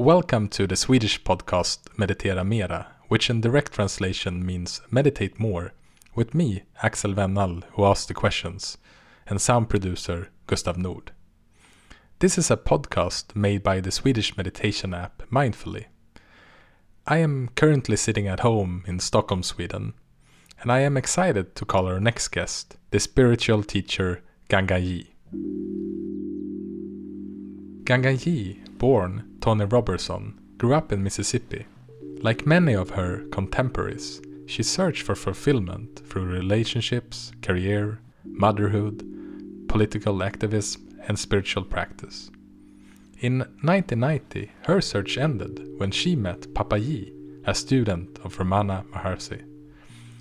Welcome to the Swedish podcast Meditera Mera, which in direct translation means meditate more, with me, Axel Wennall, who asks the questions, and sound producer Gustav Nord. This is a podcast made by the Swedish meditation app Mindfully. I am currently sitting at home in Stockholm, Sweden, and I am excited to call our next guest the spiritual teacher Gangan Yi. Gangaji, born Toni Roberson, grew up in Mississippi. Like many of her contemporaries, she searched for fulfillment through relationships, career, motherhood, political activism, and spiritual practice. In 1990, her search ended when she met Papaji, a student of Ramana Maharshi.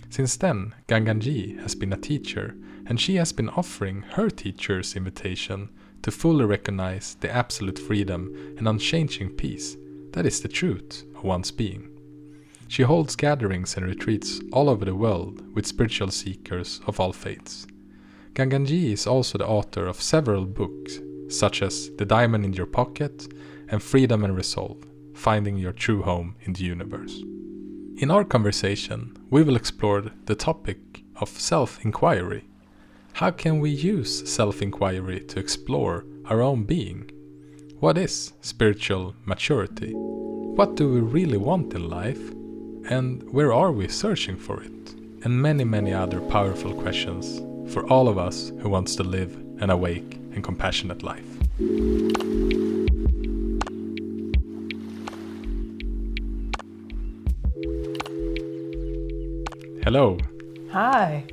Since then, Gangaji has been a teacher, and she has been offering her teacher's invitation to fully recognize the absolute freedom and unchanging peace that is the truth of one's being. She holds gatherings and retreats all over the world with spiritual seekers of all faiths. Gangaji is also the author of several books, such as The Diamond in Your Pocket and Freedom and Resolve Finding Your True Home in the Universe. In our conversation, we will explore the topic of self inquiry. How can we use self inquiry to explore our own being? What is spiritual maturity? What do we really want in life? And where are we searching for it? And many, many other powerful questions for all of us who wants to live an awake and compassionate life. Hello. Hi.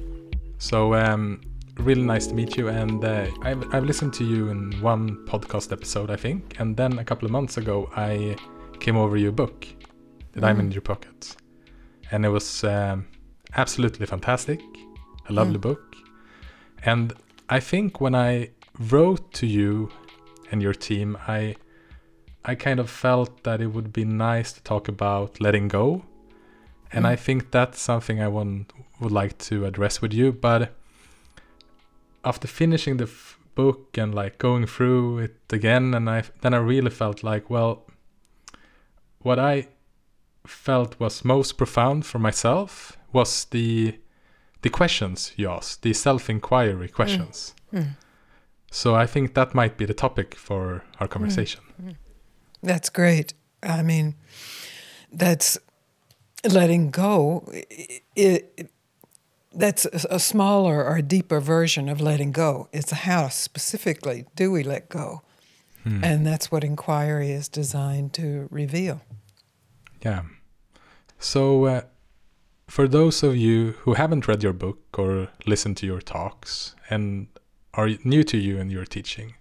So, um, really nice to meet you. And uh, I've, I've listened to you in one podcast episode, I think. And then a couple of months ago, I came over your book, The Diamond in Your Pocket. And it was um, absolutely fantastic. A lovely book. And I think when I wrote to you and your team, I I kind of felt that it would be nice to talk about letting go. And I think that's something I want, would like to address with you. But after finishing the book and like going through it again, and I then I really felt like, well, what I felt was most profound for myself was the the questions you asked, the self-inquiry questions. Mm. Mm. So I think that might be the topic for our conversation. Mm. That's great. I mean, that's letting go. It, it, that's a, smaller or a deeper version of letting go. It's how specifically do we let go? And that's what inquiry is designed to reveal. Yeah. So, uh, for those of you who haven't read your book or listened to your talks and are new to you and your teaching,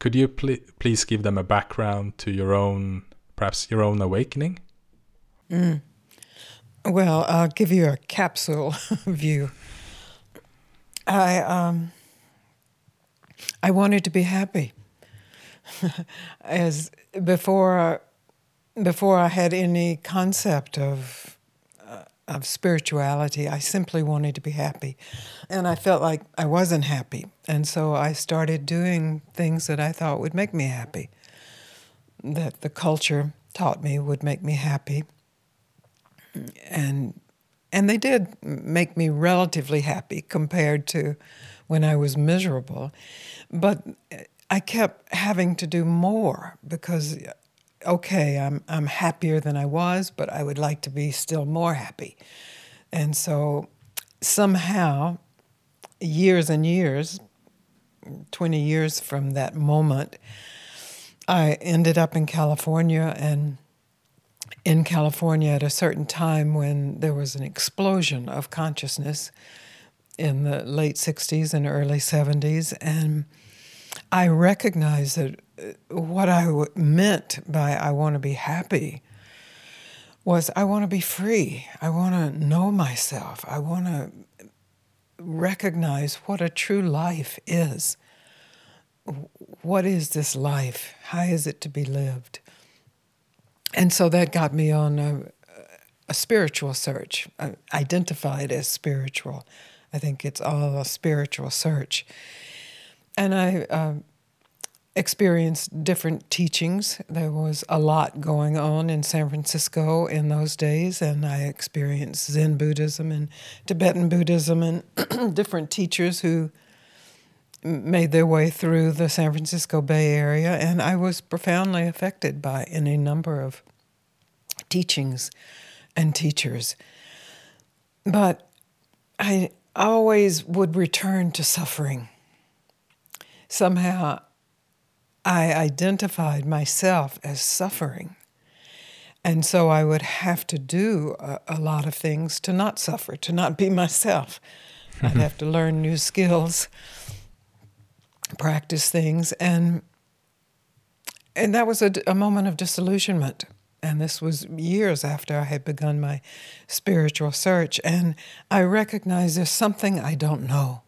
could you pl- please give them a background to your own, perhaps your own awakening? Well, I'll give you a capsule view. I um, I wanted to be happy. As before, before I had any concept of uh, of spirituality, I simply wanted to be happy, and I felt like I wasn't happy, and so I started doing things that I thought would make me happy, that the culture taught me would make me happy and and they did make me relatively happy compared to when I was miserable. But I kept having to do more because okay, I'm I'm happier than I was, but I would like to be still more happy. And so somehow years and years 20 years from that moment I ended up in California and in California at a certain time when there was an explosion of consciousness in the late 60s and early 70s. And I recognized that uh, what I meant by I want to be happy was I want to be free. I want to know myself. I want to recognize what a true life is. What is this life? How is it to be lived? And so that got me on a, a spiritual search, identified as spiritual. I think it's all a spiritual search. And I, uh, experienced different teachings. There was a lot going on in San Francisco in those days, and I experienced Zen Buddhism and Tibetan Buddhism and different teachers who made their way through the San Francisco Bay Area, and I was profoundly affected by any number of teachings and teachers. But I always would return to suffering. Somehow I identified myself as suffering. And so I would have to do a, a, lot of things to not suffer, to not be myself. I'd have to learn new skills, practice things, and and that was a, a moment of disillusionment. And this was years after I had begun my spiritual search. And I recognized there's something I don't know,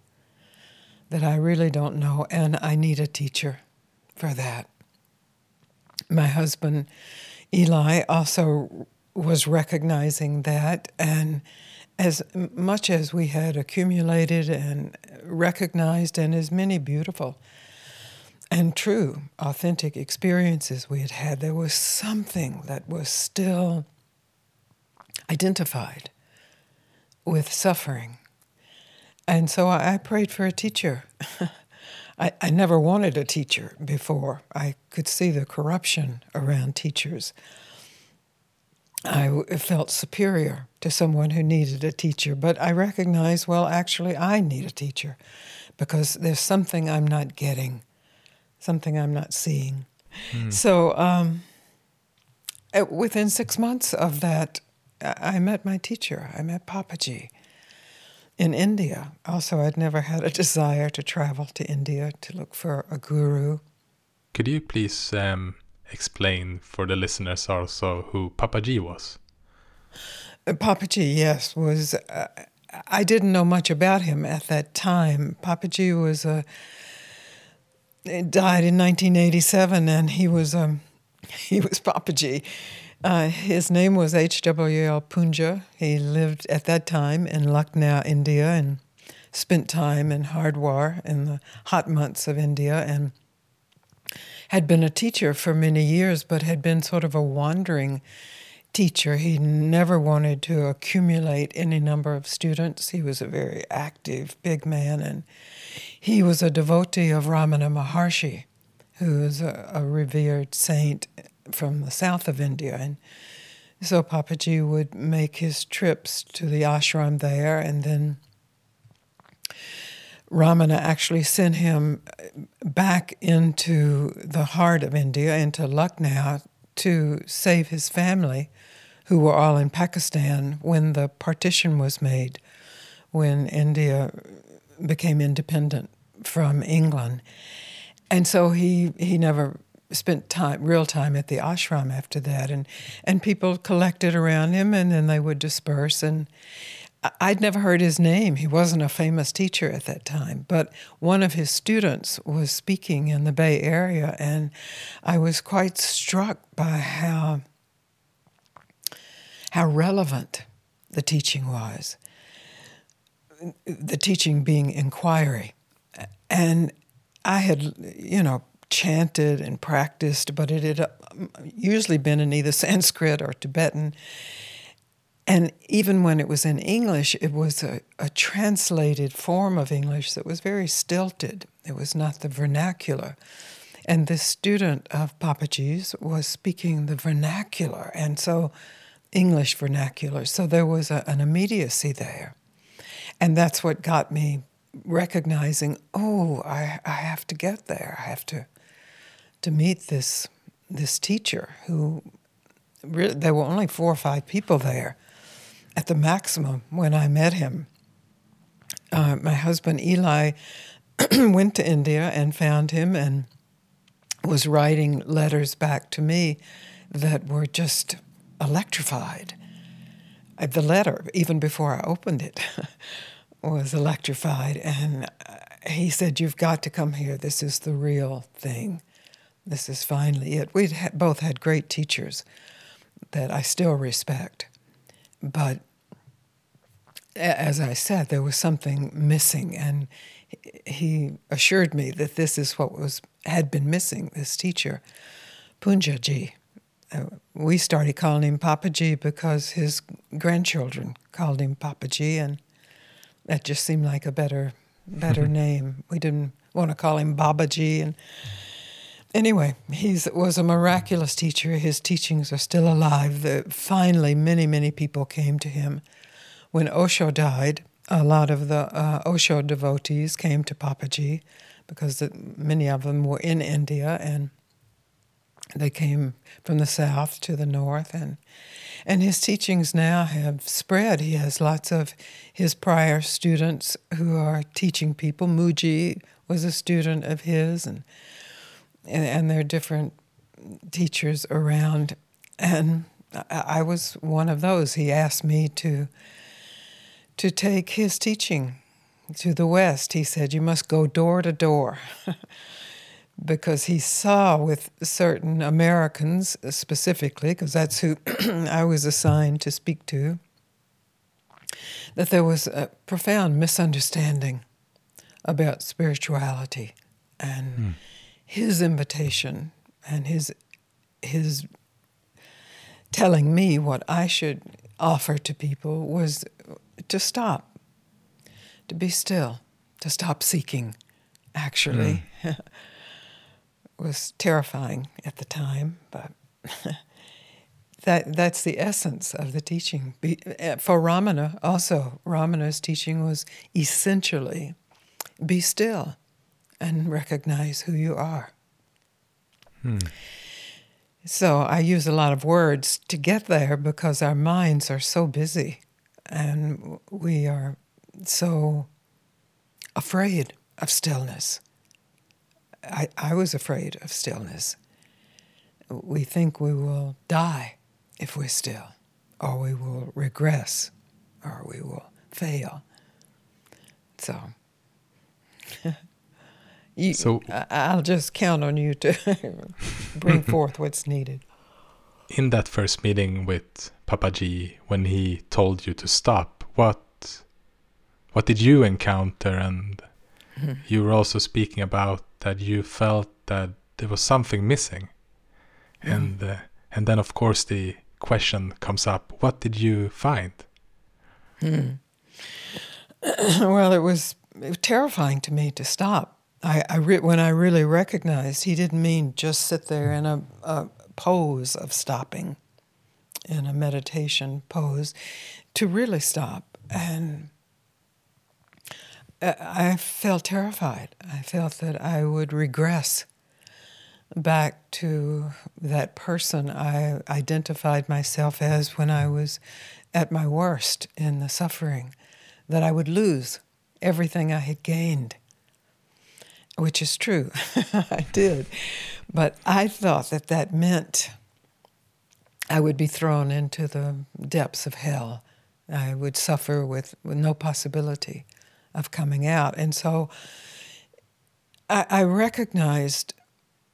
that I really don't know, and I need a teacher for that. My husband, Eli, also was recognizing that. And as much as we had accumulated and recognized, and as many beautiful and true, authentic experiences we had had, there was something that was still identified with suffering. And so I prayed for a teacher. I, I never wanted a teacher before. I could see the corruption around teachers. I felt superior to someone who needed a teacher, but I recognized, well, actually, I need a teacher because there's something I'm not getting something I'm not seeing. Mm. So um, within six months of that, I met my teacher. I met Papaji in India. Also, I'd never had a desire to travel to India to look for a guru. Could you please um, explain for the listeners also who Papaji was? Uh, Papaji, yes, was. Uh, I didn't know much about him at that time. Papaji was a died in 1987, and he was um, he was Papaji. Uh, his name was H.W.L. Poonja. He lived at that time in Lucknow, India, and spent time in Hardwar in the hot months of India, and had been a teacher for many years, but had been sort of a wandering teacher. He never wanted to accumulate any number of students. He was a very active, big man, and he was a devotee of Ramana Maharshi, who is a, a revered saint from the south of India. And so Papaji would make his trips to the ashram there, and then Ramana actually sent him uh, back into the heart of India, into Lucknow, to save his family who were all in Pakistan when the partition was made, when India became independent from England. And so he, he never spent time, real time at the ashram after that. And, and people collected around him and then they would disperse. And I'd never heard his name. He wasn't a famous teacher at that time, but one of his students was speaking in the Bay Area, and I was quite struck by how how relevant the teaching was. The teaching being inquiry. And I had, you know, chanted and practiced, but it had um, usually been in either Sanskrit or Tibetan. And even when it was in English, it was a, a, translated form of English that was very stilted. It was not the vernacular. And this student of Papaji's was speaking the vernacular. And so English vernacular. So there was a, an immediacy there. And that's what got me recognizing, oh, I, I have to get there. I have to to meet this this teacher who there were only four or five people there at the maximum when I met him. Uh, my husband Eli went to India and found him and was writing letters back to me that were just electrified. Uh, the letter, even before I opened it, was electrified. And uh, he said, You've got to come here. This is the real thing. This is finally it. We had, both had great teachers that I still respect. But as I said, there was something missing. And he assured me that this is what was had been missing. This teacher, Poonjaji. Uh, we started calling him Papaji because his grandchildren called him Papaji, and that just seemed like a better better name. We didn't want to call him Babaji, and anyway, he was a miraculous teacher. His teachings are still alive. The, finally, many many people came to him when Osho died a lot of the uh, Osho devotees came to Papaji because the, many of them were in India and they came from the south to the north and and his teachings now have spread. He has lots of his prior students who are teaching people. Mooji was a student of his and and, and there are different teachers around and I, I was one of those. He asked me to to take his teaching to the West. He said, You must go door to door. because he saw with certain Americans specifically, because that's who I was assigned to speak to, that there was a profound misunderstanding about spirituality and mm. His invitation and his his telling me what I should offer to people was to stop, to be still, to stop seeking, actually. Mm. was terrifying at the time, but that that's the essence of the teaching. Be, eh, for Ramana, also, Ramana's teaching was essentially be still and recognize who you are. Hmm. So I use a lot of words to get there because our minds are so busy and we are so afraid of stillness. I, I was afraid of stillness. We think we will die if we're still, or we will regress, or we will fail. So, you, so I'll just count on you to bring forth what's needed. In that first meeting with Papaji, when he told you to stop, what what did you encounter? And mm-hmm. you were also speaking about that you felt that there was something missing, mm. and uh, and then of course the question comes up: What did you find? Hmm. well, it was, it was, terrifying to me to stop. I, I re- when I really recognized he didn't mean just sit there in a, a pose of stopping, in a meditation pose, to really stop and uh, I felt terrified. I felt that I would regress back to that person I identified myself as when I was at my worst in the suffering, that I would lose everything I had gained, which is true. I did. But I thought that that meant I would be thrown into the depths of hell. I would suffer with, with no possibility of coming out. And so I, I recognized,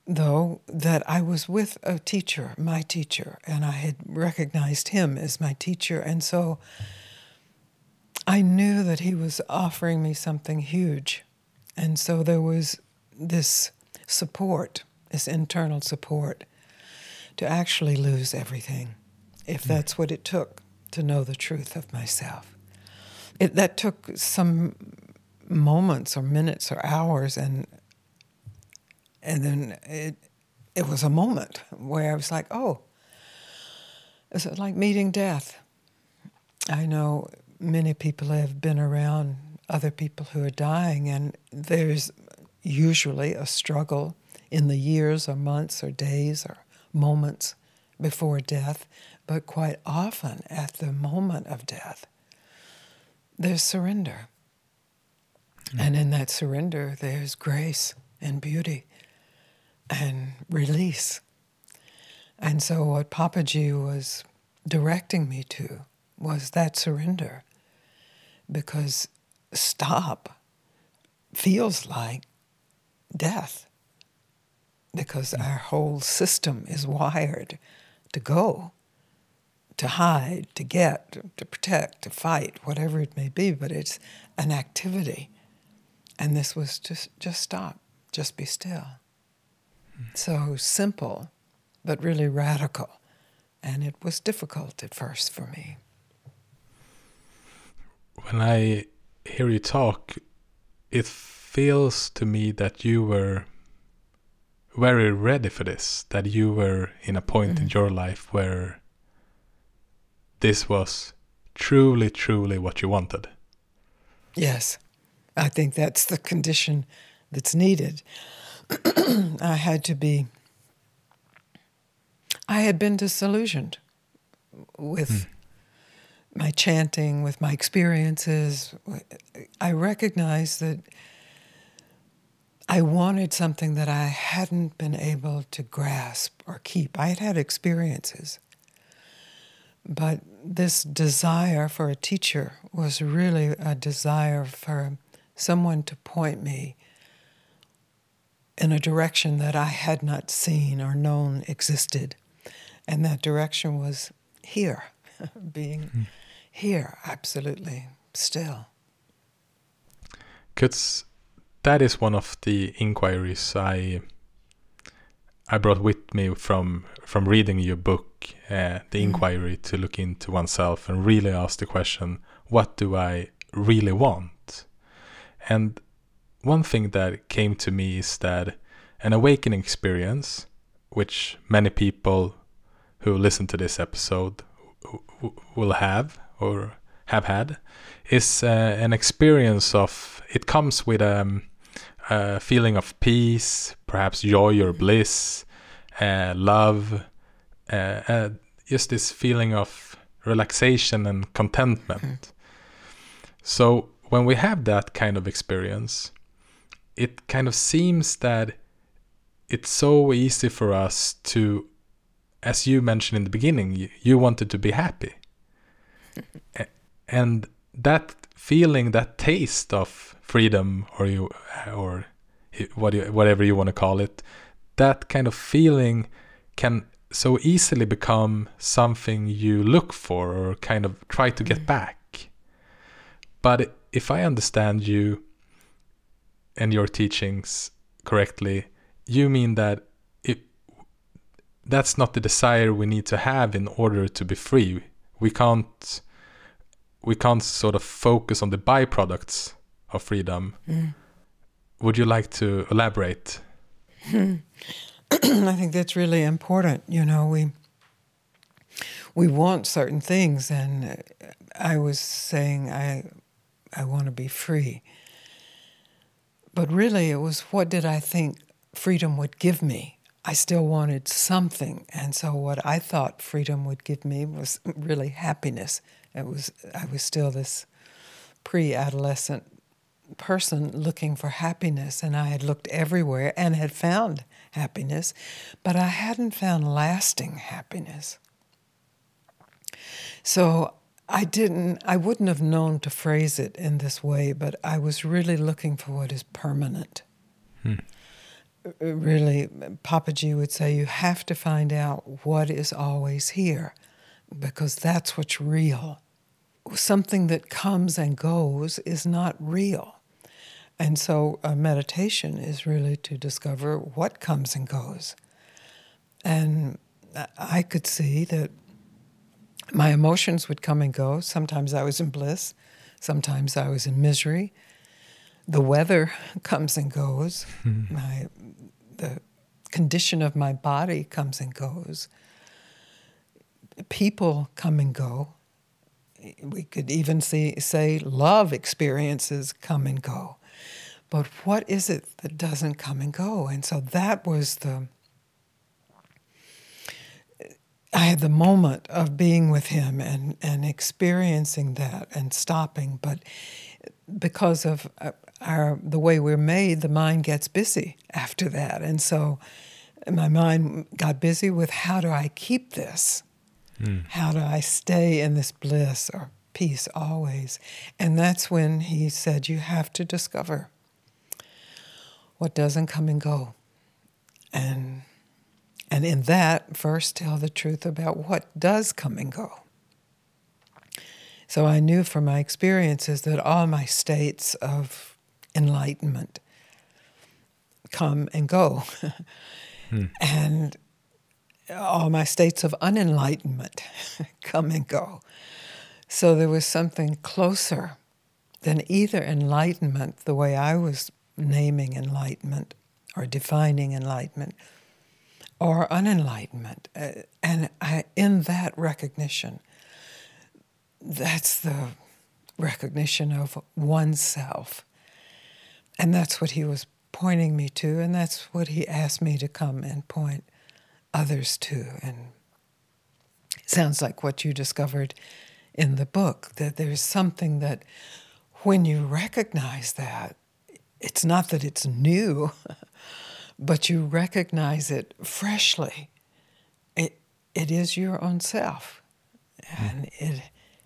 though, that I was with a teacher, my teacher, and I had recognized him as my teacher. And so I knew that he was offering me something huge. And so there was this support, this internal support, to actually lose everything, if hmm. that's what it took to know the truth of myself it, that took some moments or minutes or hours, and and then it it was a moment where I was like, oh, it's like meeting death. I know many people have been around other people who are dying, and there's usually a struggle in the years or months or days or moments before death, but quite often at the moment of death, there's surrender. Mm. And in that surrender, there's grace and beauty and release. And so, what Papaji was directing me to was that surrender. Because stop feels like death. Because mm. our whole system is wired to go to hide, to get, to protect, to fight, whatever it may be, but it's an activity. And this was just just stop, just be still. So simple, but really radical. And it was difficult at first for me. When I hear you talk, it feels to me that you were very ready for this, that you were in a point mm. in your life where this was truly, truly what you wanted. Yes, I think that's the condition that's needed. I had to be, I had been disillusioned with mm. My chanting, with my experiences. I recognized that I wanted something that I hadn't been able to grasp or keep. I had had experiences, but this desire for a teacher was really a desire for someone to point me in a direction that I had not seen or known existed. And that direction was here, being mm. Here, absolutely still. Because that is one of the inquiries I I brought with me from from reading your book, uh, the mm. inquiry to look into oneself and really ask the question, what do I really want? And one thing that came to me is that an awakening experience, which many people who listen to this episode will have or have had, is uh, an experience of it comes with um, a feeling of peace, perhaps joy or bliss, uh, love, uh, uh just this feeling of relaxation and contentment. Mm. So when we have that kind of experience, it kind of seems that it's so easy for us to, as you mentioned in the beginning, you, you wanted to be happy. And that feeling, that taste of freedom, or you, or what you, whatever you want to call it, that kind of feeling can so easily become something you look for or kind of try to get mm. back. But if I understand you, and your teachings correctly, you mean that it that's not the desire we need to have in order to be free. We can't we can't sort of focus on the byproducts of freedom. Mm. Would you like to elaborate? I think that's really important. You know, we we want certain things, and I was saying I I want to be free, but really, it was what did I think freedom would give me? I still wanted something. And so, what I thought freedom would give me was really happiness. It was, I was still this pre adolescent person looking for happiness, and I had looked everywhere and had found happiness, but I hadn't found lasting happiness. So I didn't, I wouldn't have known to phrase it in this way, but I was really looking for what is permanent. Hmm. Really, Papaji would say, you have to find out what is always here because that's what's real. Something that comes and goes is not real. And so, a meditation is really to discover what comes and goes. And I could see that my emotions would come and go. Sometimes I was in bliss, sometimes I was in misery. The weather comes and goes. Mm-hmm. My, the condition of my body comes and goes. People come and go. We could even see, say love experiences come and go. But what is it that doesn't come and go? And so that was the I had the moment of being with him and, and experiencing that and stopping, but because of uh, our the way we're made, the mind gets busy after that, and so my mind got busy with how do I keep this? Mm. How do I stay in this bliss or peace always? And that's when he said, You have to discover what doesn't come and go. And and in that, first tell the truth about what does come and go. So I knew from my experiences that all my states of enlightenment come and go. hmm. And all my states of unenlightenment come and go. So there was something closer than either enlightenment, the way I was naming enlightenment or defining enlightenment, or unenlightenment. Uh, and I, in that recognition, that's the recognition of oneself. And that's what he was pointing me to, and that's what he asked me to come and point others too. And it sounds like what you discovered in the book that there's something that when you recognize that, it's not that it's new, but you recognize it freshly. It, it is your own self, and mm. it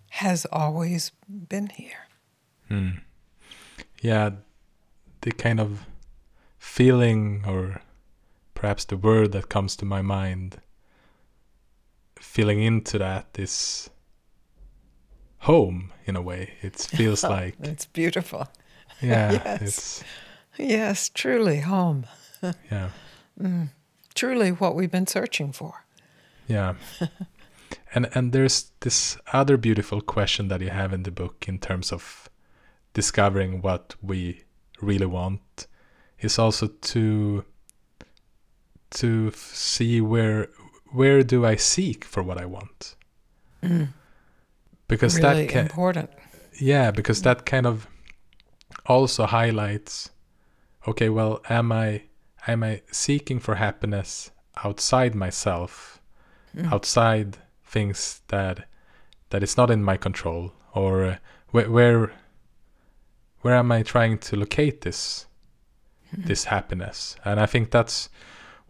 has always been here. Mm. Yeah, the kind of feeling, or perhaps the word that comes to my mind, feeling into that is home in a way. It feels like it's beautiful. Yeah, yes. it's yes, truly home. yeah, mm, truly what we've been searching for. Yeah, and and there's this other beautiful question that you have in the book in terms of discovering what we really want is also to to see where where do I seek for what I want. Mm because really that can, important. Yeah, because that kind of also highlights. Okay, well, am I am I seeking for happiness outside myself, mm. outside things that that is not in my control, or uh, where, where where am I trying to locate this mm. this happiness? And I think that's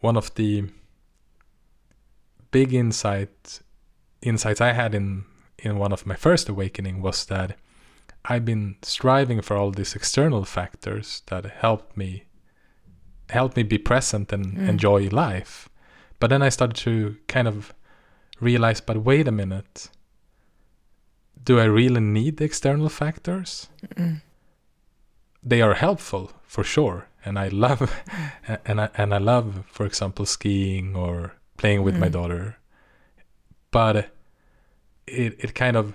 one of the big insight insights I had in in one of my first awakening was that I've been striving for all these external factors that help me help me be present and mm. enjoy life. But then I started to kind of realize, but wait a minute. Do I really need the external factors? Mm. They are helpful for sure, and I love and I and I love, for example, skiing or playing with mm. my daughter. But it, it kind of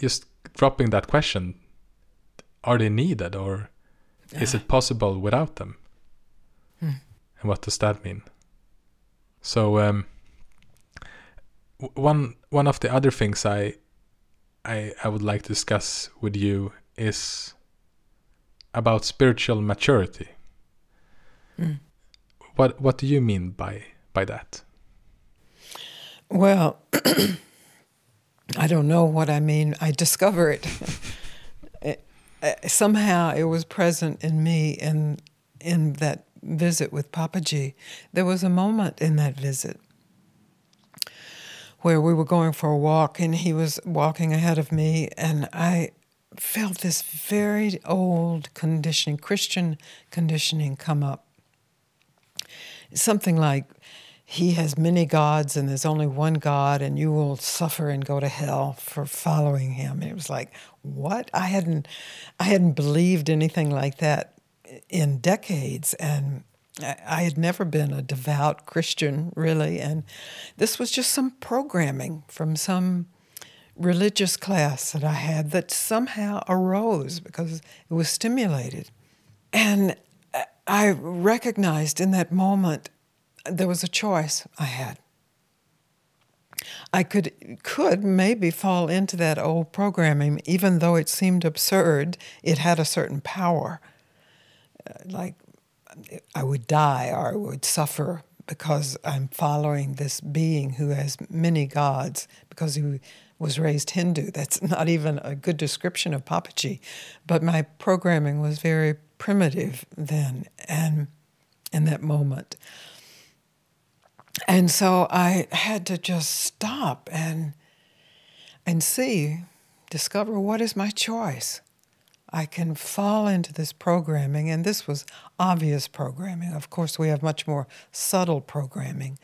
just dropping that question are they needed or is it possible without them hmm. and what does that mean so um, one one of the other things I, I I would like to discuss with you is about spiritual maturity. Mm. What what do you mean by by that? Well, I don't know what I mean. I discover it. uh, somehow it was present in me in in that visit with Papaji. There was a moment in that visit where we were going for a walk and he was walking ahead of me and I felt this very old conditioning, Christian conditioning come up. Something like he has many gods and there's only one God and you will suffer and go to hell for following him. And it was like, what? I hadn't I hadn't believed anything like that in decades and I had never been a devout Christian really and this was just some programming from some religious class that I had that somehow arose because it was stimulated. And I recognized in that moment there was a choice I had. I could could maybe fall into that old programming, even though it seemed absurd. It had a certain power, uh, like I would die or I would suffer because I'm following this being who has many gods because he was raised Hindu. That's not even a good description of Papaji, but my programming was very primitive then and in that moment. And so I had to just stop and and see, discover what is my choice. I can fall into this programming, and this was obvious programming. Of course, we have much more subtle programming.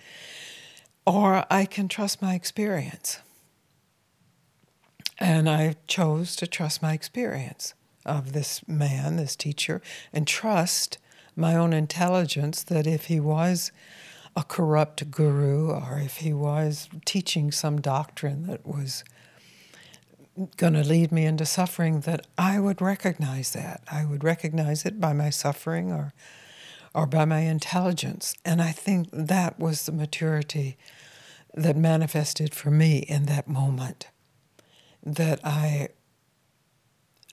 Or I can trust my experience. And I chose to trust my experience of this man, this teacher, and trust my own intelligence that if he was a corrupt guru or if he was teaching some doctrine that was going to lead me into suffering that I would recognize that. I would recognize it by my suffering or or by my intelligence. And I think that was the maturity that manifested for me in that moment. That I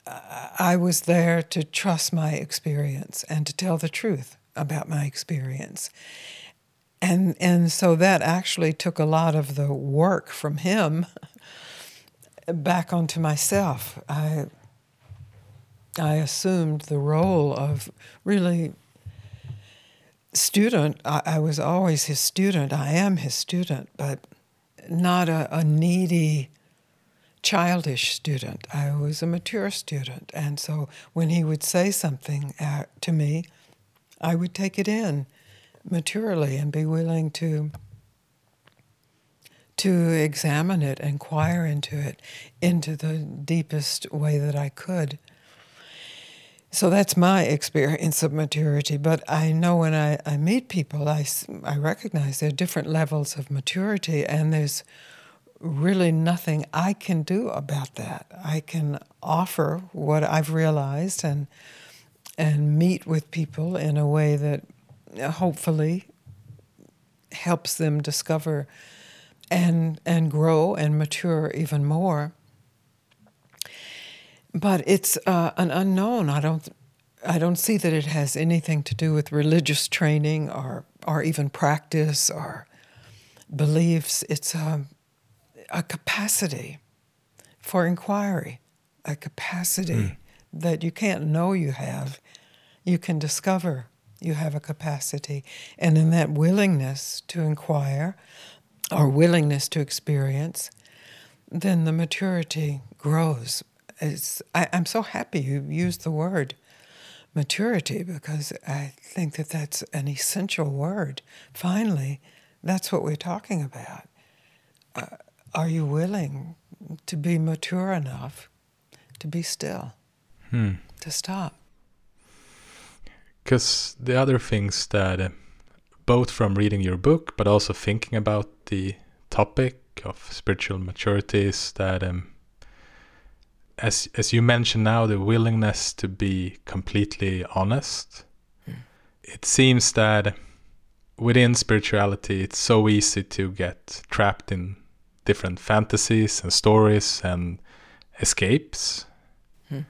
I was there to trust my experience and to tell the truth about my experience. And and so that actually took a lot of the work from him back onto myself. I I assumed the role of really student. I, I, was always his student. I am his student, but not a, a needy, childish student. I was a mature student. And so when he would say something uh, to me, I would take it in maturely and be willing to to examine it, inquire into it, into the deepest way that I could. So that's my experience of maturity. But I know when I, I meet people, I, I recognize there are different levels of maturity, and there's really nothing I can do about that. I can offer what I've realized and and meet with people in a way that hopefully helps them discover and and grow and mature even more. But it's uh, an unknown. I don't I don't see that it has anything to do with religious training or or even practice or beliefs. It's a, a capacity for inquiry, a capacity mm. that you can't know you have. You can discover you have a capacity. And in that willingness to inquire, or willingness to experience, then the maturity grows. It's, I, I'm so happy you used the word maturity because I think that that's an essential word. Finally, that's what we're talking about. Uh, are you willing to be mature enough to be still, hmm. to stop? Because the other things that uh, both from reading your book, but also thinking about the topic of spiritual maturity is that, um, as as you mentioned now, the willingness to be completely honest. Mm. It seems that within spirituality, it's so easy to get trapped in different fantasies and stories and escapes, mm.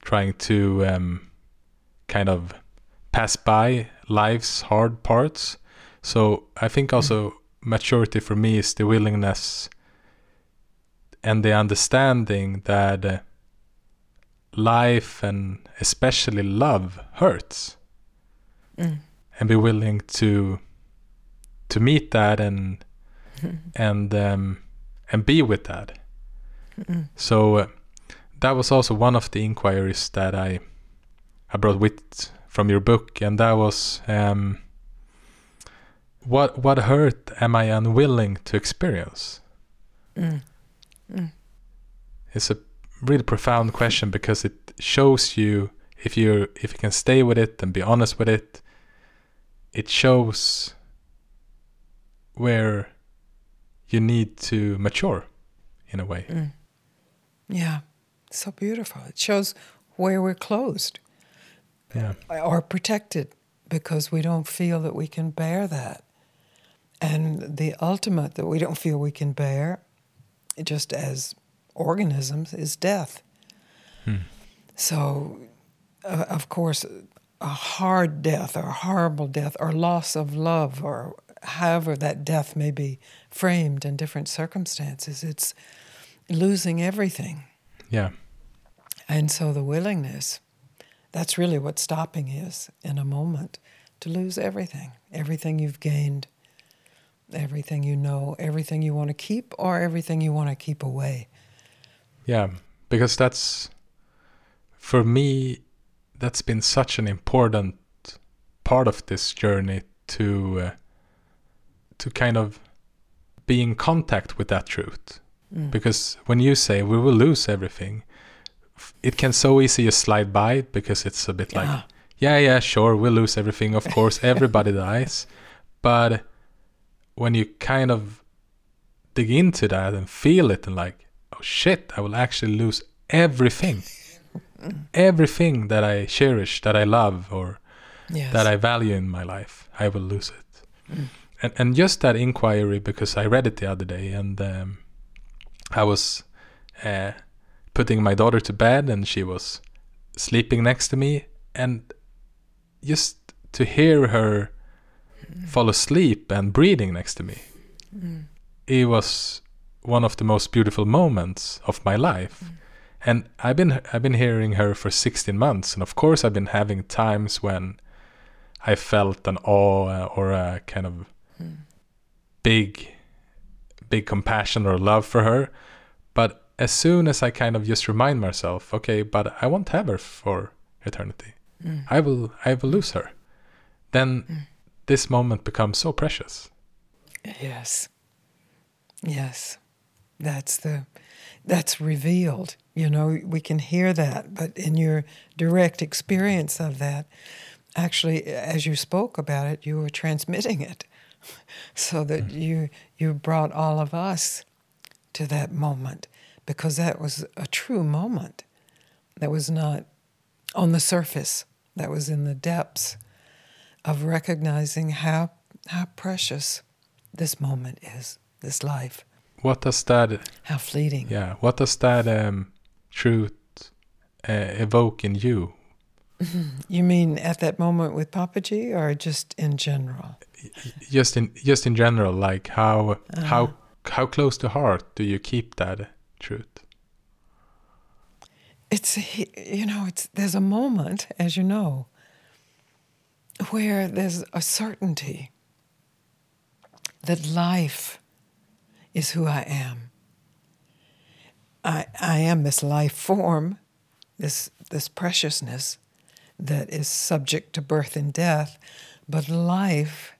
trying to um, kind of pass by life's hard parts. So I think also mm-hmm. maturity for me is the willingness and the understanding that uh, life and especially love hurts. Mm. And be willing to to meet that and and um, and be with that. Mm. So uh, that was also one of the inquiries that I I brought with from your book, and that was um, what what hurt am I unwilling to experience? Mm. Mm. It's a really profound question because it shows you if you if you can stay with it and be honest with it, it shows where you need to mature in a way. Mm. Yeah, so beautiful. It shows where we're closed yeah. are protected because we don't feel that we can bear that. And the ultimate that we don't feel we can bear, just as organisms, is death. Hmm. So, uh, of course, a hard death or a horrible death or loss of love or however that death may be framed in different circumstances, it's losing everything. Yeah. And so the willingness that's really what stopping is in a moment to lose everything, everything you've gained, everything you know, everything you want to keep, or everything you want to keep away. Yeah, because that's, for me, that's been such an important part of this journey to uh, to kind of be in contact with that truth. Mm. Because when you say we will lose everything, it can so easy just slide by because it's a bit like Yeah. yeah sure we'll lose everything of course everybody dies but when you kind of dig into that and feel it and like oh shit i will actually lose everything everything that i cherish that i love or Yes. that i value in my life i will lose it and, and just that inquiry because i read it the other day and um, i was uh, putting my daughter to bed and she was sleeping next to me and just to hear her fall asleep and breathing next to me it was one of the most beautiful moments of my life. And i've been i've been hearing her for 16 months and of course i've been having times when i felt an awe or a kind of big big compassion or love for her but as soon as i kind of just remind myself okay but i won't have her for eternity mm. i will i will lose her then mm. this moment becomes so precious Yes. Yes. That's the that's revealed. You know, we can hear that, but in your direct experience of that, actually as you spoke about it, you were transmitting it. So that you you brought all of us to that moment because that was a true moment. That was not on the surface. That was in the depths of recognizing how how precious this moment is, this life, what does that how fleeting. yeah what does that um, truth uh, evoke in you You mean at that moment with Papaji or just in general? Just in just in general like how uh-huh. how how close to heart do you keep that truth It's you know, it's there's a moment, as you know, where there's a certainty that life is who I am. I I am this life form, this this preciousness that is subject to birth and death, but life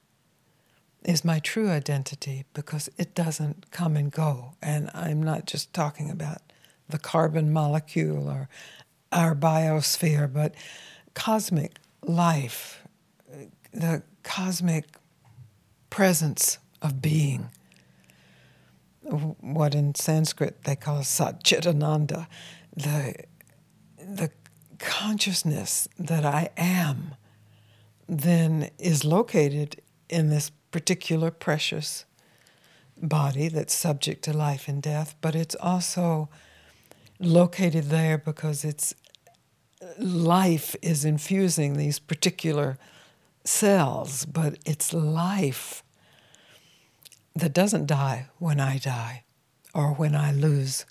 is my true identity because it doesn't come and go. And I'm not just talking about the carbon molecule or our biosphere, but cosmic life, the cosmic presence of being. What in Sanskrit they call Satchitananda, the, the consciousness that I am then is located in this particular precious body that's subject to life and death, but it's also located there because it's life is infusing these particular cells, but it's life that doesn't die when I die or when I lose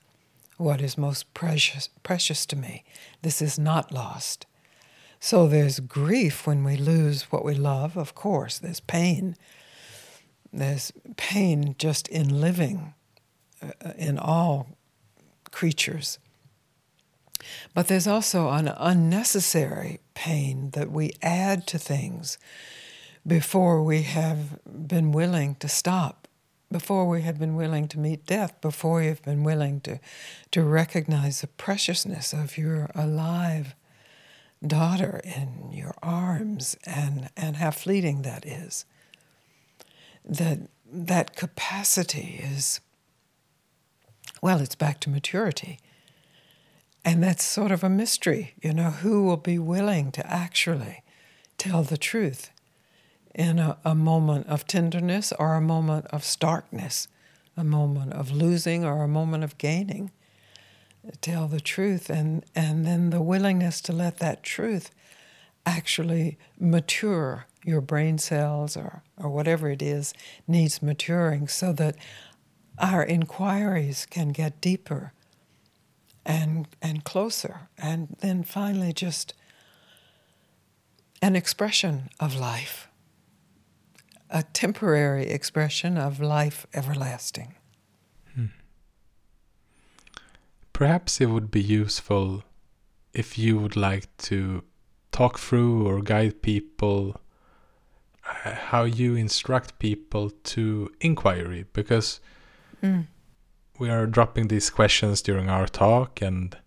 what is most precious precious to me. This is not lost. So there's grief when we lose what we love, of course. There's pain. There's pain just in living uh, in all creatures. But there's also an unnecessary pain that we add to things before we have been willing to stop, before we have been willing to meet death, before you've been willing to, to recognize the preciousness of your alive daughter in your arms and, and how fleeting that is. That that capacity is well, it's back to maturity. And that's sort of a mystery, you know, who will be willing to actually tell the truth in a, a moment of tenderness or a moment of starkness, a moment of losing or a moment of gaining. Tell the truth and, and then the willingness to let that truth actually mature your brain cells or, or whatever it is needs maturing so that our inquiries can get deeper and and closer and then finally just an expression of life a temporary expression of life everlasting. Hmm. Perhaps it would be useful if you would like to talk through or guide people how you instruct people to inquiry because hmm. we are dropping these questions during our talk and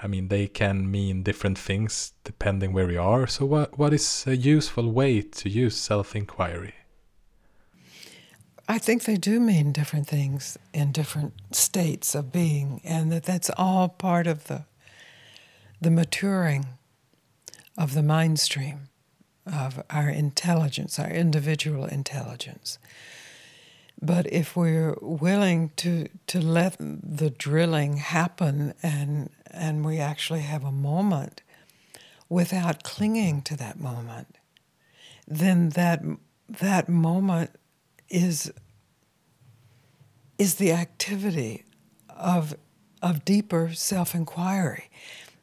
I mean, they can mean different things depending where we are. So, what, what is a useful way to use self inquiry? I think they do mean different things in different states of being, and that that's all part of the, the maturing of the mind stream, of our intelligence, our individual intelligence. But if we're willing to, to let the drilling happen and, and we actually have a moment without clinging to that moment, then that, that moment is, is the activity of, of deeper self inquiry.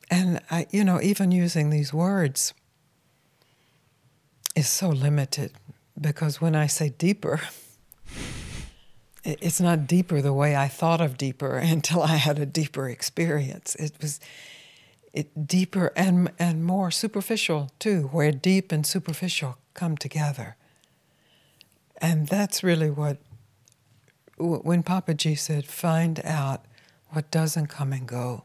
And, I, you know, even using these words is so limited because when I say deeper, it's not deeper the way I thought of deeper until I had a deeper experience. It was it deeper and and more superficial too, where deep and superficial come together. And that's really what when Papaji said, "Find out what doesn't come and go."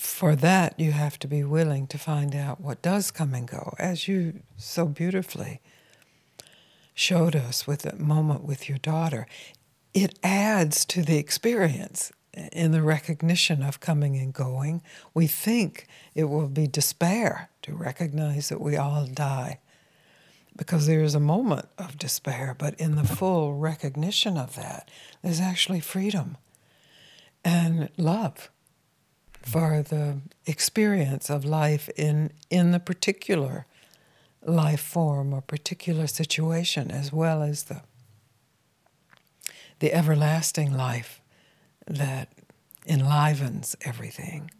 For that, you have to be willing to find out what does come and go, as you so beautifully showed us with that moment with your daughter, it adds to the experience in the recognition of coming and going. We think it will be despair to recognize that we all die because there is a moment of despair, but in the full recognition of that, there's actually freedom and love for the experience of life in, in the particular life form or particular situation, as well as the, the everlasting life that enlivens everything.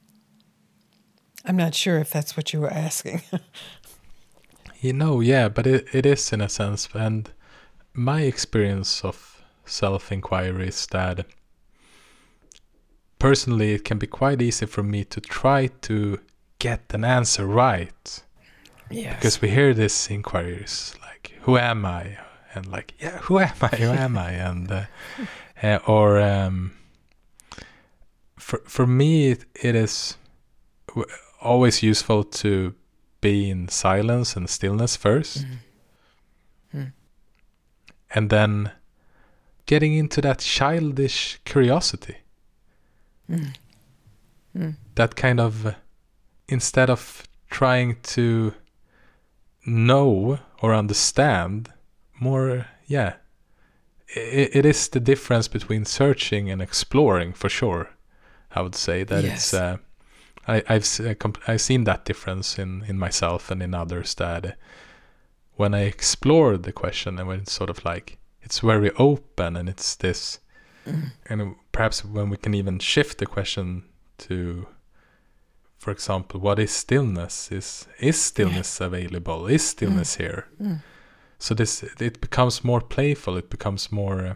I'm not sure if that's what you were asking. you know, yeah, but it, it is in a sense. And my experience of self inquiry is that personally it can be quite easy for me to try to get an answer right Yes. Because we hear these inquiries like, "Who am I?" and like, "Yeah, who am I? Who am I?" and uh, uh, or um, for for me, it, it is always useful to be in silence and stillness 1st mm. mm. and then getting into that childish curiosity. Mm. mm. That kind of instead of trying to know or understand more yeah it, it is the difference between searching and exploring for sure i would say that yes. it's uh, I, I've uh, I've seen that difference in, in myself and in others that when I explore the question and when it's sort of like it's very open and it's this. And perhaps when we can even shift the question to for example, what is stillness? Is is stillness yeah. available? Is stillness mm. here? Mm. So this it becomes more playful. It becomes more. Uh,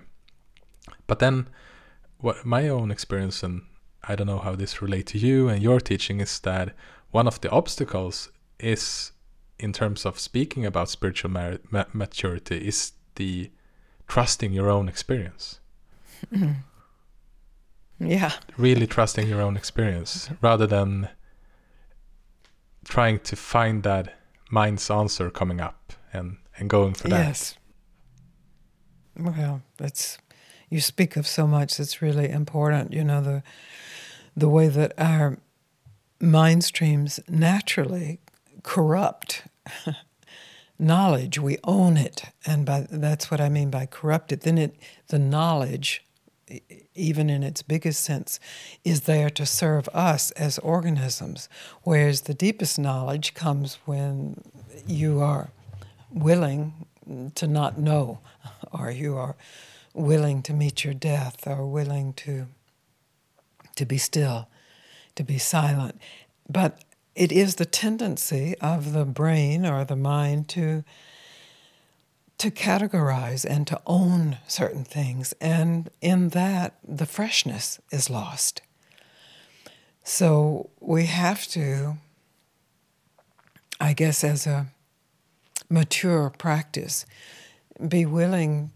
but then, what my own experience and I don't know how this relate to you and your teaching is that one of the obstacles is in terms of speaking about spiritual ma- maturity is the trusting your own experience. Yeah. Really trusting your own experience rather than trying to find that mind's answer coming up and and going for that. Yes. Well, that's you speak of so much that's really important. You know the the way that our mind streams naturally corrupt knowledge. We own it, and by that's what I mean by corrupted. Then it the knowledge even in its biggest sense, is there to serve us as organisms. Whereas the deepest knowledge comes when you are willing to not know, or you are willing to meet your death, or willing to, to be still, to be silent. But it is the tendency of the brain or the mind to to categorize and to own certain things. And in that, the freshness is lost. So we have to, I guess, as a mature practice, be willing,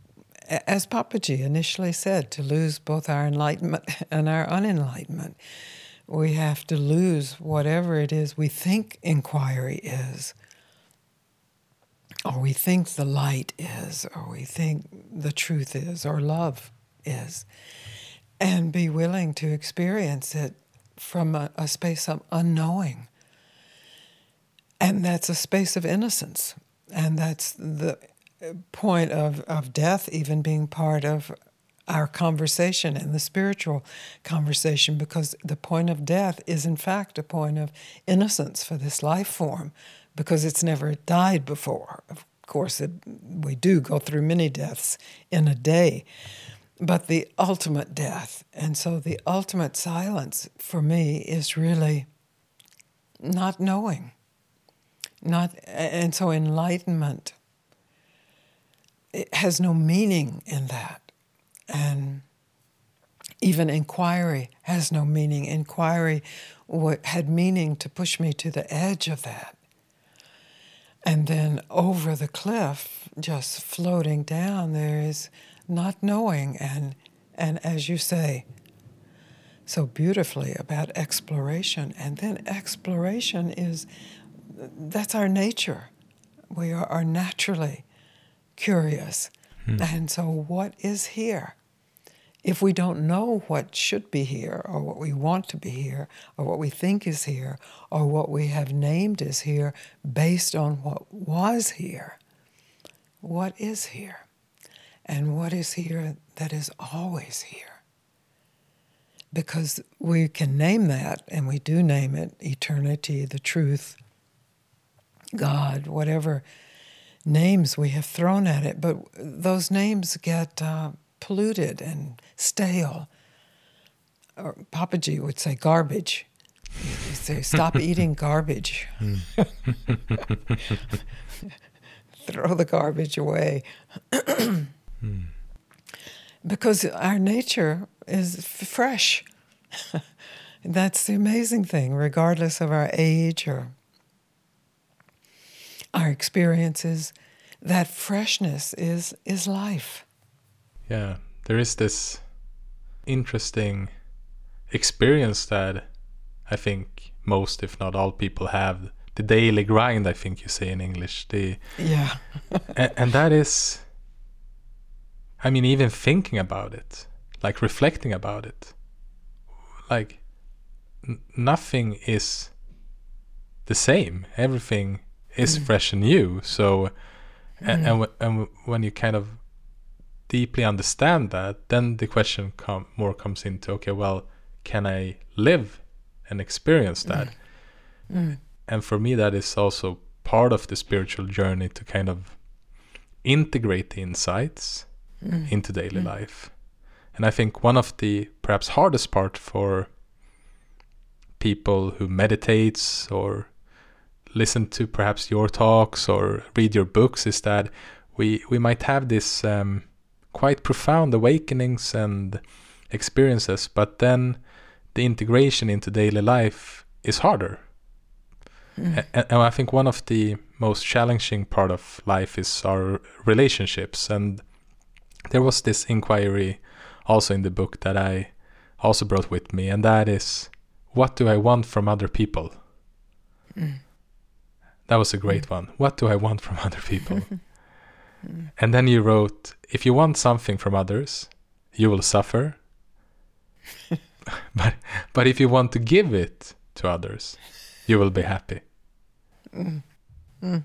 as Papaji initially said, to lose both our enlightenment and our unenlightenment. we have to lose whatever it is we think inquiry is, or we think the light is, or we think the truth is, or love is, and be willing to experience it from a, a space of unknowing. And that's a space of innocence. And that's the point of, of death even being part of our conversation and the spiritual conversation because the point of death is in fact a point of innocence for this life form because it's never died before. Of course, it, we do go through many deaths in a day, but the ultimate death. And so the ultimate silence for me is really not knowing. Not and so enlightenment it has no meaning in that. And even inquiry has no meaning. Inquiry had meaning to push me to the edge of that. And then over the cliff, just floating down, there is not knowing. And and as you say so beautifully about exploration and then exploration is that's our nature. We are, are naturally curious. Hmm. and so what is here if we don't know what should be here or what we want to be here or what we think is here or what we have named is here based on what was here what is here and what is here that is always here. Because we can name that, and we do name it eternity, the truth, God, whatever names we have thrown at it, but those names get uh, polluted and stale. Or Papaji would say garbage. He'd say, stop eating garbage. Throw the garbage away. Hmm. Because our nature is fresh. That's the amazing thing, regardless of our age or our experiences, that freshness is is life. Yeah, there is this interesting experience that I think most, if not all, people have the daily grind. I think you say in English. The yeah, and, and that is I mean, even thinking about it, like reflecting about it, like n- nothing is the same. Everything is mm. fresh and new. So, mm. and, and, w- and w- when you kind of deeply understand that, then the question com- more comes into okay, well, can I live and experience that? Mm. mm. And for me, that is also part of the spiritual journey to kind of integrate the insights mm. into daily mm. life. And I think one of the perhaps hardest part for people who meditates or listen to perhaps your talks or read your books is that we we might have this um, quite profound awakenings and experiences, but then the integration into daily life is harder. Mm. And, and I think one of the most challenging part of life is our relationships and there was this inquiry also in the book that I also brought with me, and that is what do I want from other people? Mm. That was a great mm. one. What do I want from other people? mm. And then you wrote, if you want something from others, you will suffer. but but if you want to give it to others, you will be happy. Mm. mm.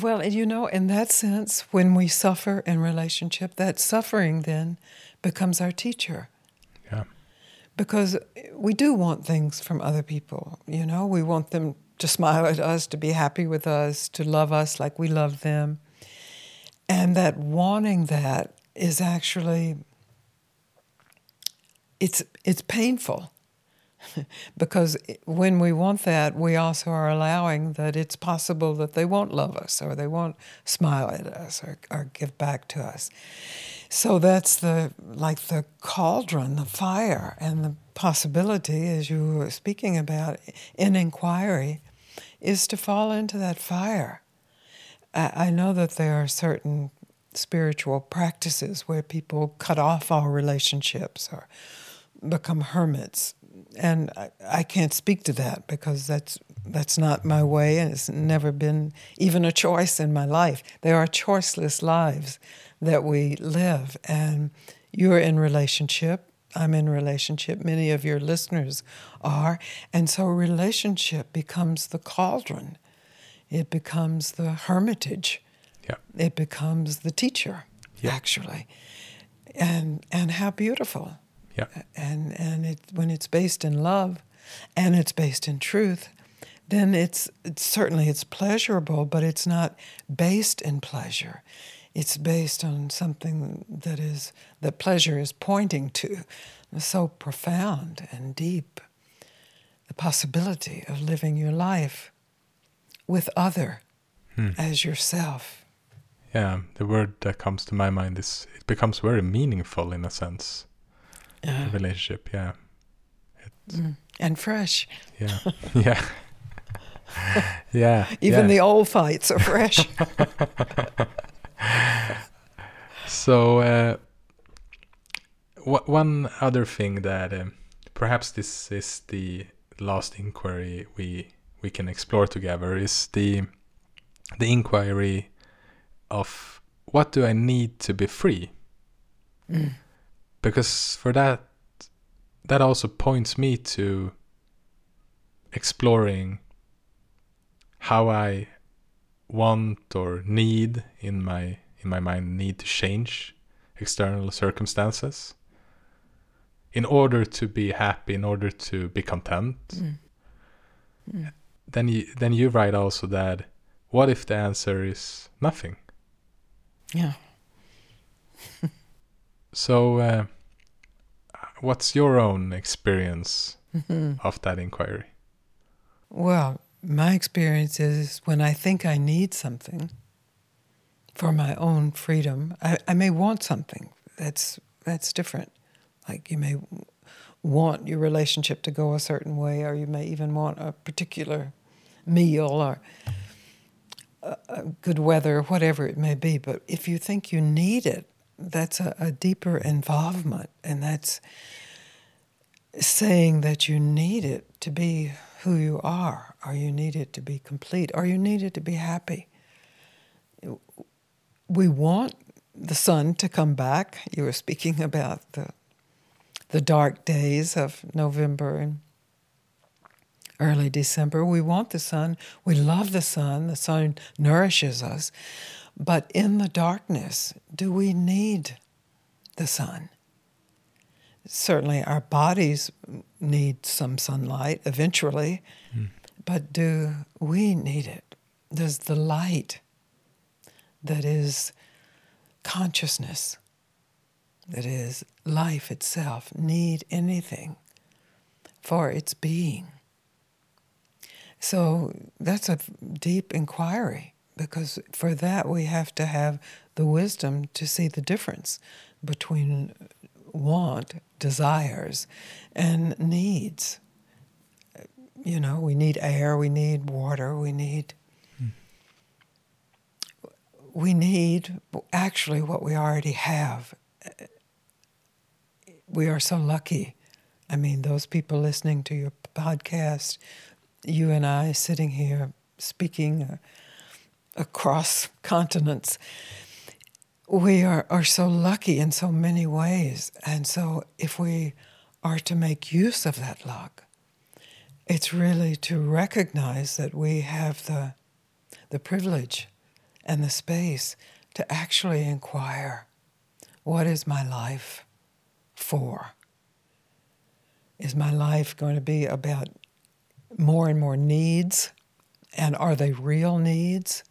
Well, you know, in that sense, when we suffer in relationship, that suffering then becomes our teacher. Yeah. Because we do want things from other people, you know, we want them to smile at us, to be happy with us, to love us like we love them. And that wanting that is actually it's it's painful because when we want that, we also are allowing that it's possible that they won't love us or they won't smile at us or, or give back to us. So that's the like the cauldron, the fire, and the possibility, as you were speaking about in inquiry, is to fall into that fire. I, I know that there are certain spiritual practices where people cut off all relationships or become hermits. And I, I can't speak to that because that's that's not my way and it's never been even a choice in my life. There are choiceless lives that we live and you're in relationship I'm in relationship. Many of your listeners are. And so relationship becomes the cauldron. It becomes the hermitage. Yeah. It becomes the teacher, yeah. actually. And and how beautiful. Yeah. And and it when it's based in love and it's based in truth, then it's, it's certainly it's pleasurable, but it's not based in pleasure it's based on something that is that pleasure is pointing to so profound and deep. The possibility of living your life with other hmm. as yourself. Yeah the word that comes to my mind is it becomes very meaningful in a sense. Uh, relationship yeah. Mm. and fresh. Yeah. Yeah. Yeah even yeah. the old fights are fresh so uh, one other thing that um, perhaps this is the last inquiry we we can explore together is the the inquiry of what do I need to be free? Mm. Because for that that also points me to exploring how I want or need in my in my mind need to change external circumstances in order to be happy in order to be content mm. Mm. then you then you write also that what if the answer is nothing yeah so uh, what's your own experience mm-hmm. of that inquiry well my experience is when I think I need something for my own freedom, I, I may want something that's that's different. Like you may want your relationship to go a certain way, or you may even want a particular meal or good weather, whatever it may be. But if you think you need it, that's a, a deeper involvement, and that's saying that you need it to be who you are, or you need it to be complete, or you need it to be happy. We want the sun to come back. You were speaking about the the dark days of November and early December. We want the sun. We love the sun. The sun nourishes us. But in the darkness, do we need the sun? certainly our bodies need some sunlight eventually, mm. but do we need it? Does the light that is consciousness, that is life itself, need anything for its being? So that's a deep inquiry because for that we have to have the wisdom to see the difference between want, desires, and needs. You know, we need air, we need water, we need. We need actually what we already have. We are so lucky. I mean, those people listening to your podcast, you and I sitting here speaking uh, across continents we are, are so lucky in so many ways. And so, if we are to make use of that luck, it's really to recognize that we have the, the privilege and the space to actually inquire what is my life for? Is my life going to be about more and more needs? And are they real needs?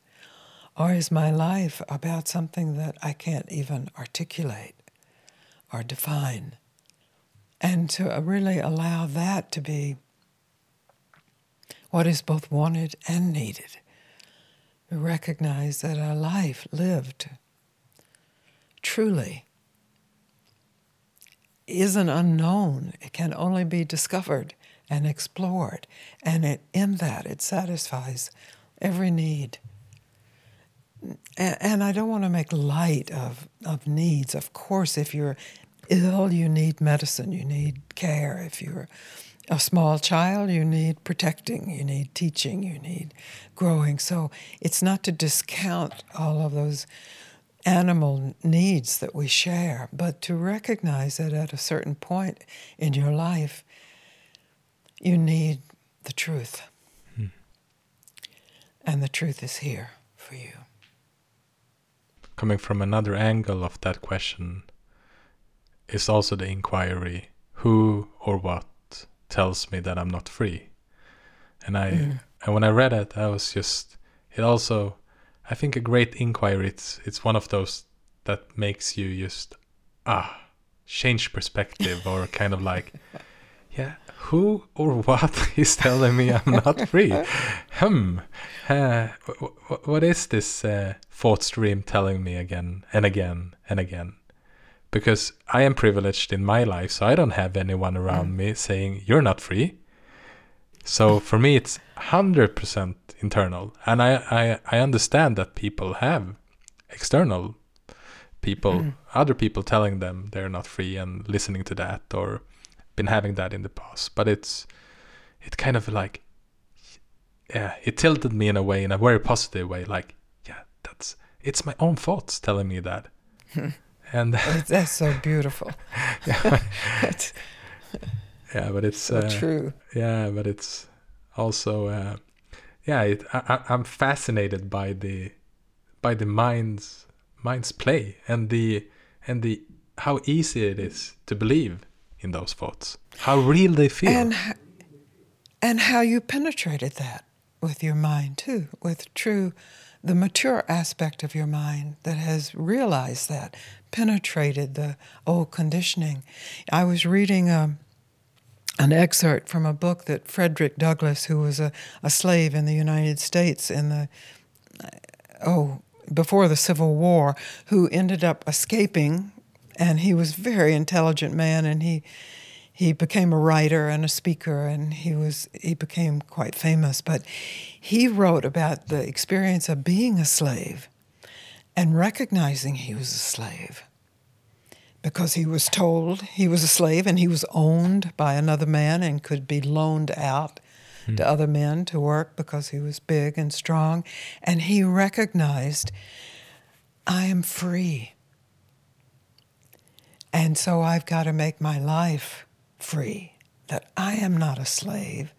Or is my life about something that I can't even articulate or define? And to uh, really allow that to be what is both wanted and needed. Recognize that a life lived truly is an unknown. It can only be discovered and explored. And it, in that, it satisfies every need and, and I don't want to make light of, of needs. Of course, if you're ill, you need medicine, you need care. If you're a small child, you need protecting, you need teaching, you need growing. So it's not to discount all of those animal needs that we share, but to recognize that at a certain point in your life, you need the truth. Hmm. And the truth is here for you. Coming from another angle of that question is also the inquiry who or what tells me that I'm not free. And I mm. and when I read it, I was just it also I think a great inquiry it's it's one of those that makes you just ah change perspective or kind of like yeah who or what is telling me I'm not free hmm uh, what is this uh, thought stream telling me again and again and again because I am privileged in my life, so I don't have anyone around mm. me saying you're not free. So for me, it's hundred percent internal, and I, I I understand that people have external people, mm. other people telling them they're not free and listening to that, or been having that in the past. But it's it kind of like yeah, it tilted me in a way, in a very positive way. Like yeah, that's it's my own thoughts telling me that. And that's so beautiful. yeah, yeah, but it's so uh, true. Yeah, but it's also uh, yeah. It, I, I'm fascinated by the by the mind's mind's play and the and the how easy it is to believe in those thoughts, how real they feel, and and how you penetrated that with your mind too, with true the mature aspect of your mind that has realized that, penetrated the old conditioning. I was reading a, um, an excerpt from a book that Frederick Douglass, who was a, a slave in the United States in the, oh, before the Civil War, who ended up escaping, and he was a very intelligent man, and he he became a writer and a speaker and he was he became quite famous but he wrote about the experience of being a slave and recognizing he was a slave because he was told he was a slave and he was owned by another man and could be loaned out hmm. to other men to work because he was big and strong and he recognized I am free and so I've got to make my life free, that I am not a slave.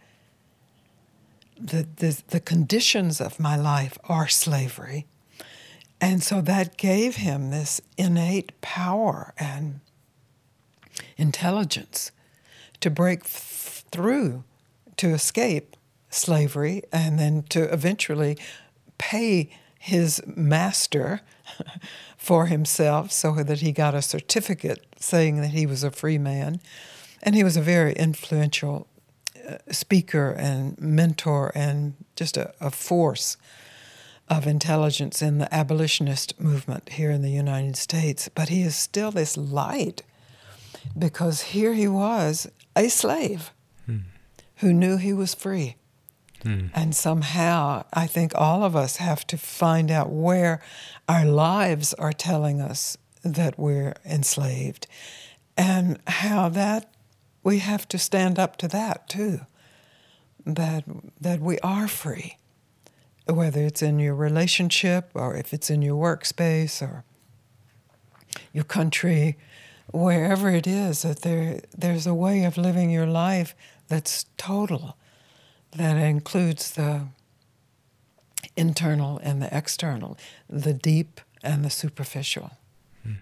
The, the, the conditions of my life are slavery. And so that gave him this innate power and intelligence to break through, to escape slavery, and then to eventually pay his master for himself so that he got a certificate saying that he was a free man. And he was a very influential uh, speaker and mentor and just a, a, force of intelligence in the abolitionist movement here in the United States. But he is still this light because here he was, a slave hmm. who knew he was free. Hmm. And somehow, I think all of us have to find out where our lives are telling us that we're enslaved and how that we have to stand up to that too. That that we are free, whether it's in your relationship or if it's in your workspace or your country, wherever it is, that there there's a way of living your life that's total, that includes the internal and the external, the deep and the superficial hmm.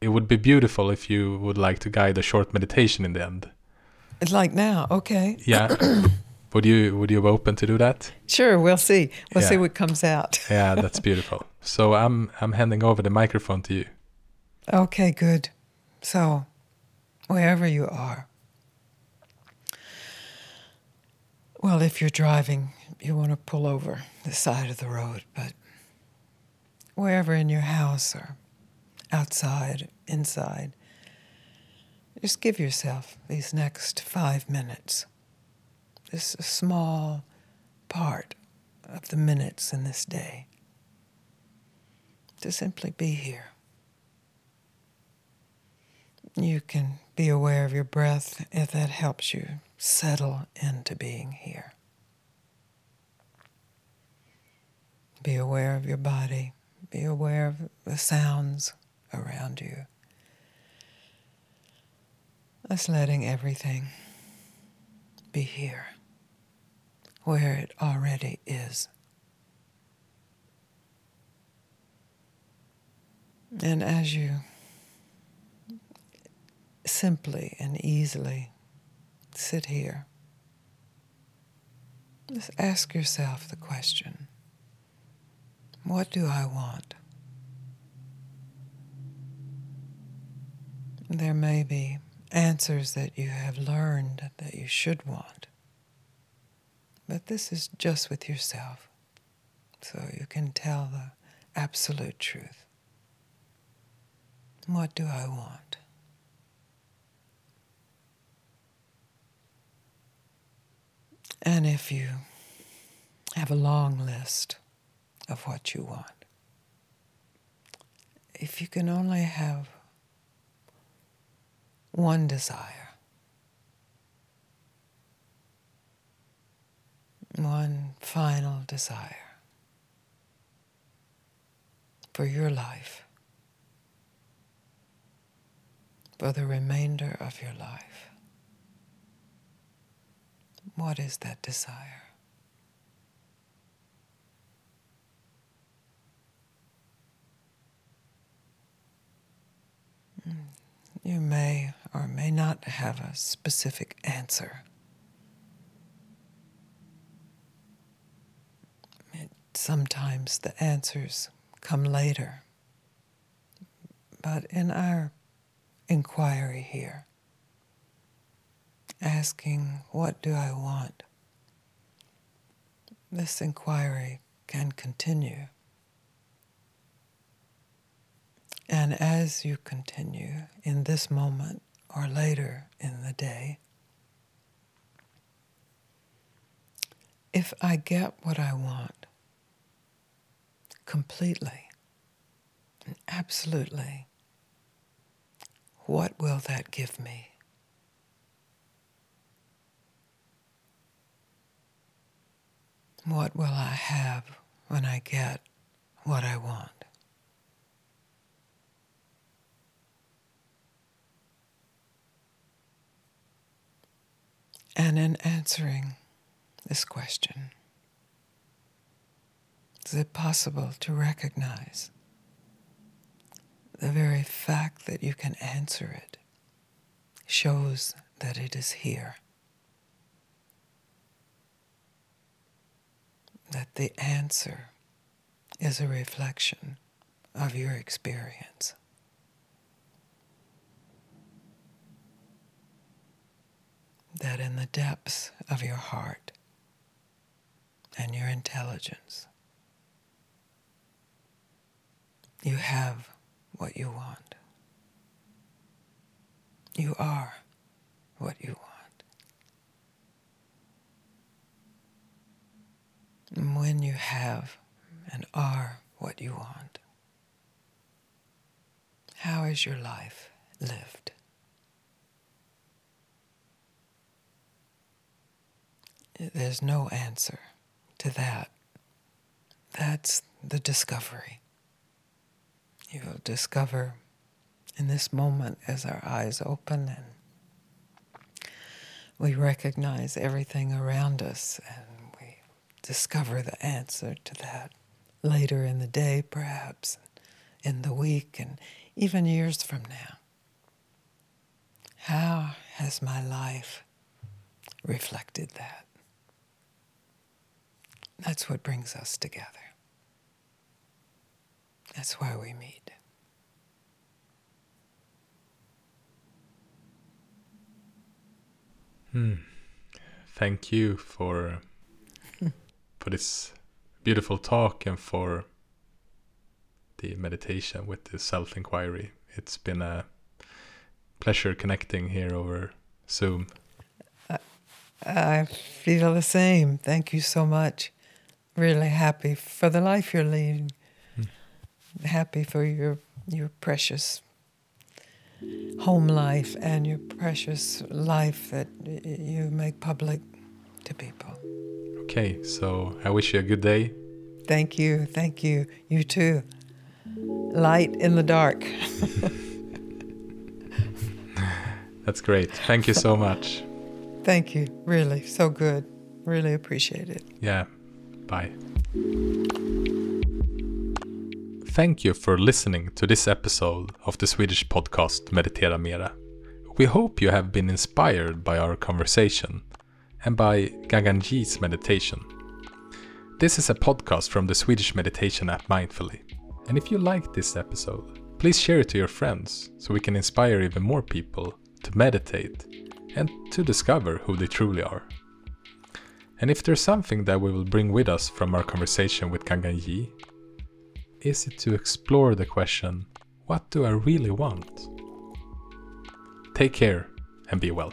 it would be beautiful if you would like to guide a short meditation in the end. It's like now, okay. Yeah. would you would you be open to do that? Sure, we'll see. We'll yeah. see what comes out. yeah, that's beautiful. So I'm I'm handing over the microphone to you. Okay, good. So, wherever you are. Well, if you're driving, you want to pull over the side of the road, but wherever in your house or outside, inside. Just give yourself these next five minutes, this small part of the minutes in this day, to simply be here. You can be aware of your breath if that helps you settle into being here. Be aware of your body. Be aware of the sounds around you. Just letting everything be here, where it already is. And as you simply and easily sit here, just ask yourself the question what do I want? There may be answers that you have learned that you should want, but this is just with yourself, so you can tell the absolute truth. What do I want? And if you have a long list of what you want, if you can only have one desire, one final desire for your life, for the remainder of your life. What is that desire? Hmm. You may or may not have a specific answer. It, sometimes the answers come later. But in our inquiry here, asking, What do I want? This inquiry can continue. And as you continue in this moment or later in the day, if I get what I want completely and absolutely, what will that give me? What will I have when I get what I want? And in answering this question, is it possible to recognize the very fact that you can answer it shows that it is here? That the answer is a reflection of your experience. that in the depths of your heart and your intelligence, you have what you want. You are what you want. And when you have and are what you want, how is your life lived? There's no answer to that. That's the discovery. You'll discover in this moment as our eyes open and we recognize everything around us and we discover the answer to that later in the day, perhaps, in the week, and even years from now. How has my life reflected that? That's what brings us together. That's why we meet. Hmm. Thank you for for this beautiful talk and for the meditation with the self inquiry. It's been a pleasure connecting here over Zoom. I feel the same. Thank you so much really happy for the life you're leading. Happy for your your precious home life and your precious life that you make public to people. Okay, so I wish you a good day. Thank you. Thank you. You too. Light in the dark. That's great. Thank you so much. Thank you. Really, so good. Really appreciate it. Yeah. Bye. Thank you for listening to this episode of the Swedish podcast Meditera Mera. We hope you have been inspired by our conversation and by Gangaji's meditation. This is a podcast from the Swedish meditation app Mindfully. And if you liked this episode, please share it to your friends so we can inspire even more people to meditate and to discover who they truly are. And if there's something that we will bring with us from our conversation with Gangaji, is it to explore the question, what do I really want? Take care and be well.